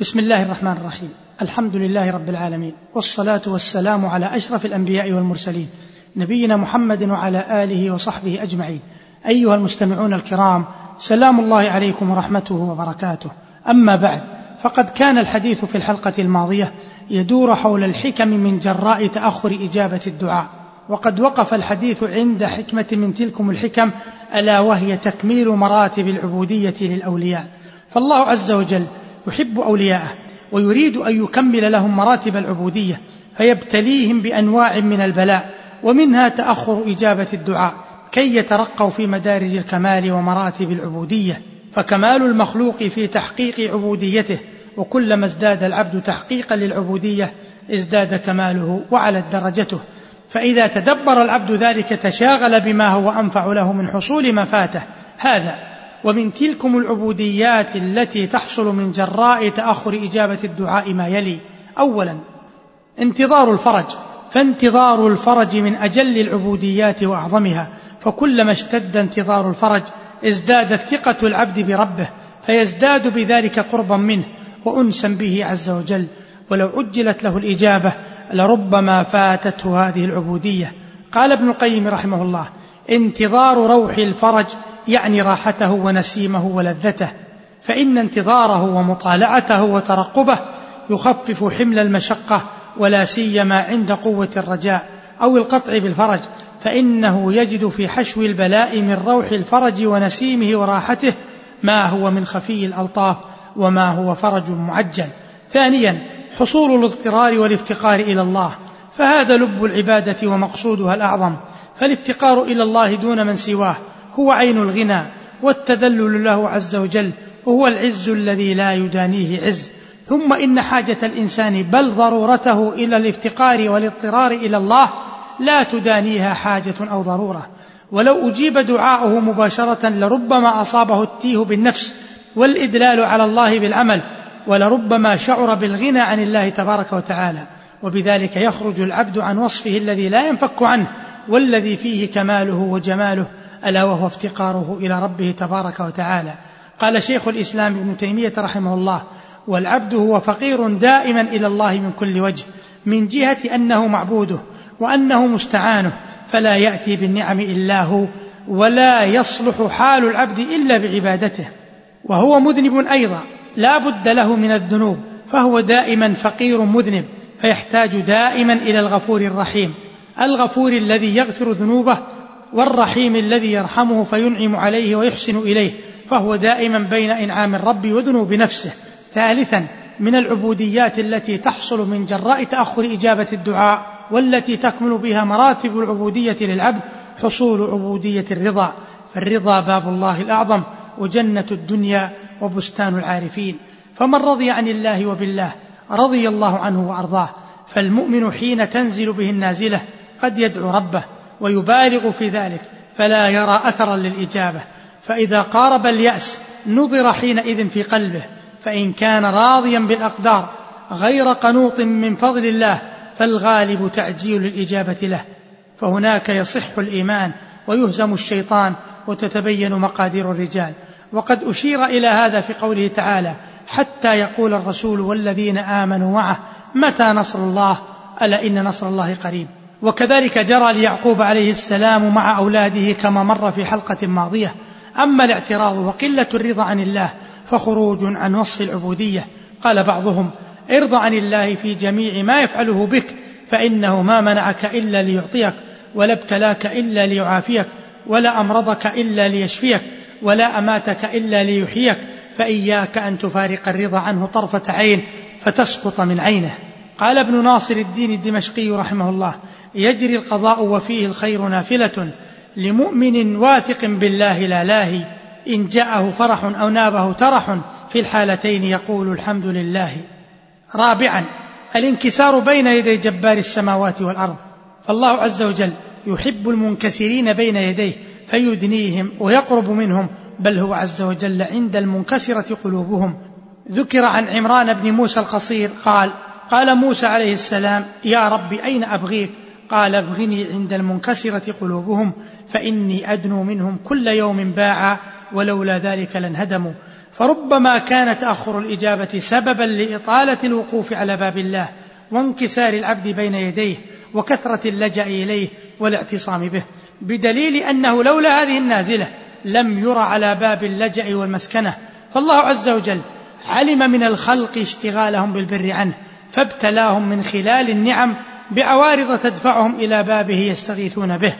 بسم الله الرحمن الرحيم. الحمد لله رب العالمين. والصلاة والسلام على أشرف الأنبياء والمرسلين نبينا محمد وعلى آله وصحبه أجمعين. أيها المستمعون الكرام سلام الله عليكم ورحمته وبركاته. أما بعد فقد كان الحديث في الحلقة الماضية يدور حول الحكم من جراء تأخر إجابة الدعاء. وقد وقف الحديث عند حكمة من تلكم الحكم ألا وهي تكميل مراتب العبودية للأولياء. فالله عز وجل يحب أولياءه ويريد أن يكمل لهم مراتب العبودية فيبتليهم بأنواع من البلاء ومنها تأخر إجابة الدعاء كي يترقوا في مدارج الكمال ومراتب العبودية. فكمال المخلوق في تحقيق عبوديته وكلما ازداد العبد تحقيقا للعبودية ازداد كماله وعلت درجته. فإذا تدبر العبد ذلك تشاغل بما هو أنفع له من حصول ما فاته. هذا ومن تلكم العبوديات التي تحصل من جراء تأخر إجابة الدعاء ما يلي. اولا انتظار الفرج. فانتظار الفرج من أجل العبوديات وأعظمها. فكلما اشتد انتظار الفرج ازدادت ثقة العبد بربه فيزداد بذلك قربا منه وانسا به عز وجل. ولو عجلت له الإجابة لربما فاتته هذه العبودية. قال ابن القيم رحمه الله انتظار روح الفرج يعني راحته ونسيمه ولذته فإن انتظاره ومطالعته وترقبه يخفف حمل المشقة ولا سيما عند قوة الرجاء أو القطع بالفرج فإنه يجد في حشو البلاء من روح الفرج ونسيمه وراحته ما هو من خفي الألطاف وما هو فرج معجل. ثانيا حصول الاضطرار والافتقار إلى الله فهذا لب العبادة ومقصودها الأعظم فالافتقار إلى الله دون من سواه هو عين الغنى والتذلل له عز وجل وهو العز الذي لا يدانيه عز. ثم إن حاجة الإنسان بل ضرورته إلى الافتقار والاضطرار إلى الله لا تدانيها حاجة أو ضرورة. ولو أجيب دعاؤه مباشرة لربما أصابه التيه بالنفس والإدلال على الله بالعمل ولربما شعر بالغنى عن الله تبارك وتعالى. وبذلك يخرج العبد عن وصفه الذي لا ينفك عنه. والذي فيه كماله وجماله ألا وهو افتقاره إلى ربه تبارك وتعالى. قال شيخ الإسلام ابن تيمية رحمه الله والعبد هو فقير دائما إلى الله من كل وجه من جهة أنه معبوده وأنه مستعانه فلا يأتي بالنعم إلا هو ولا يصلح حال العبد إلا بعبادته. وهو مذنب أيضا لا بد له من الذنوب فهو دائما فقير مذنب فيحتاج دائما إلى الغفور الرحيم. الغفور الذي يغفر ذنوبه والرحيم الذي يرحمه فينعم عليه ويحسن إليه فهو دائما بين إنعام الرب وذنوب نفسه. ثالثا من العبوديات التي تحصل من جراء تأخر إجابة الدعاء والتي تكمل بها مراتب العبودية للعبد حصول عبودية الرضا. فالرضا باب الله الأعظم وجنة الدنيا وبستان العارفين. فمن رضي عن الله وبالله رضي الله عنه وأرضاه فالمؤمن حين تنزل به النازلة قد يدعو ربه ويبالغ في ذلك فلا يرى أثرا للإجابة. فإذا قارب اليأس نظر حينئذ في قلبه فإن كان راضيا بالأقدار غير قنوط من فضل الله فالغالب تعجيل الإجابة له. فهناك يصح الإيمان ويهزم الشيطان وتتبين مقادير الرجال. وقد أشير إلى هذا في قوله تعالى حتى يقول الرسول والذين آمنوا معه متى نصر الله؟ ألا إن نصر الله قريب؟ وكذلك جرى ليعقوب عليه السلام مع أولاده كما مر في حلقة ماضية. أما الاعتراض وقلة الرضا عن الله فخروج عن وصف العبودية. قال بعضهم ارض عن الله في جميع ما يفعله بك فإنه ما منعك إلا ليعطيك ولا ابتلاك إلا ليعافيك ولا أمرضك إلا ليشفيك ولا أماتك إلا ليحييك فإياك أن تفارق الرضا عنه طرفة عين فتسقط من عينه. قال ابن ناصر الدين الدمشقي رحمه الله يجري القضاء وفيه الخير نافلة لمؤمن واثق بالله لا لاهي إن جاءه فرح أو نابه ترح في الحالتين يقول الحمد لله. رابعا الانكسار بين يدي جبار السماوات والأرض فالله عز وجل يحب المنكسرين بين يديه فيدنيهم ويقرب منهم بل هو عز وجل عند المنكسرة قلوبهم. ذكر عن عمران بن موسى القصير قال قال موسى عليه السلام يا رب أين أبغيك? قال أبغني عند المنكسرة قلوبهم فإني أدنو منهم كل يوم باعا ولولا ذلك لانهدموا. فربما كان تاخر الإجابة سببا لإطالة الوقوف على باب الله وانكسار العبد بين يديه وكثرة اللجأ إليه والاعتصام به بدليل أنه لولا هذه النازلة لم ير على باب اللجأ والمسكنة. فالله عز وجل علم من الخلق اشتغالهم بالبر عنه فابتلاهم من خلال النعم بعوارض تدفعهم إلى بابه يستغيثون به.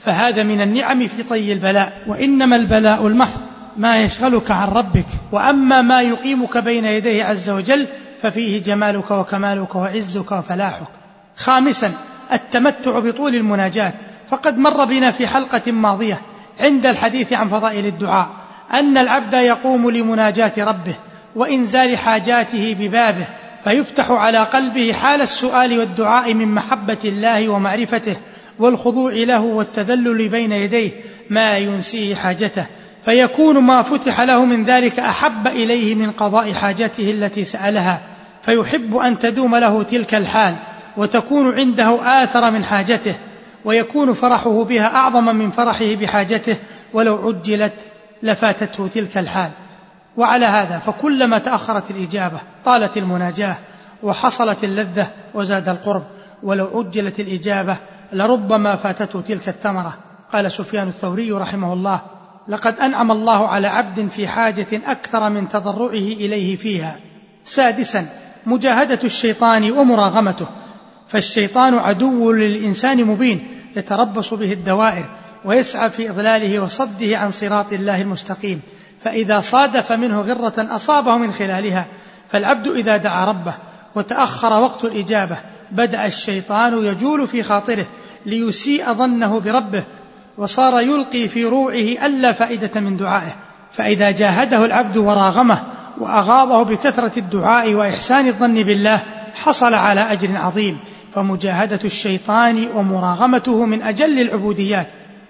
فهذا من النعم في طي البلاء. وإنما البلاء المحض ما يشغلك عن ربك. وأما ما يقيمك بين يديه عز وجل ففيه جمالك وكمالك وعزك وفلاحك. خامسا التمتع بطول المناجاة. فقد مر بنا في حلقة ماضية عند الحديث عن فضائل الدعاء أن العبد يقوم لمناجاة ربه وإنزال حاجاته ببابه فيفتح على قلبه حال السؤال والدعاء من محبة الله ومعرفته والخضوع له والتذلل بين يديه ما ينسيه حاجته. فيكون ما فتح له من ذلك أحب إليه من قضاء حاجته التي سألها. فيحب أن تدوم له تلك الحال وتكون عنده آثر من حاجته ويكون فرحه بها أعظم من فرحه بحاجته ولو عجلت لفاتته تلك الحال. وعلى هذا فكلما تأخرت الإجابة طالت المناجاة وحصلت اللذة وزاد القرب ولو عجلت الإجابة لربما فاتته تلك الثمرة. قال سفيان الثوري رحمه الله لقد أنعم الله على عبد في حاجة أكثر من تضرعه إليه فيها. سادسا مجاهدة الشيطان ومراغمته. فالشيطان عدو للإنسان مبين يتربص به الدوائر ويسعى في إضلاله وصده عن صراط الله المستقيم. فإذا صادف منه غرة أصابه من خلالها فالعبد إذا دعا ربه وتأخر وقت الإجابة بدأ الشيطان يجول في خاطره ليسيء ظنه بربه وصار يلقي في روعه ألا فائدة من دعائه. فإذا جاهده العبد وراغمه وأغاضه بكثرة الدعاء وإحسان الظن بالله حصل على أجر عظيم. فمجاهدة الشيطان ومراغمته من أجل العبوديات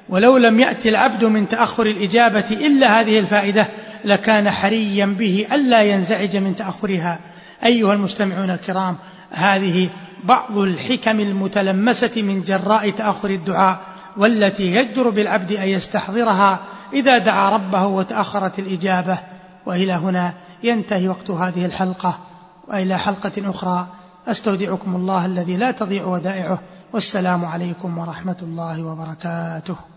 ولو لم يأتي العبد من تأخر الإجابة إلا هذه الفائدة لكان حريا به ألا ينزعج من تأخرها. أيها المستمعون الكرام هذه بعض الحكم المتلمسة من جراء تأخر الدعاء والتي يجدر بالعبد أن يستحضرها إذا دعا ربه وتأخرت الإجابة. وإلى هنا ينتهي وقت هذه الحلقة. وإلى حلقة أخرى أستودعكم الله الذي لا تضيع ودائعه. والسلام عليكم ورحمة الله وبركاته.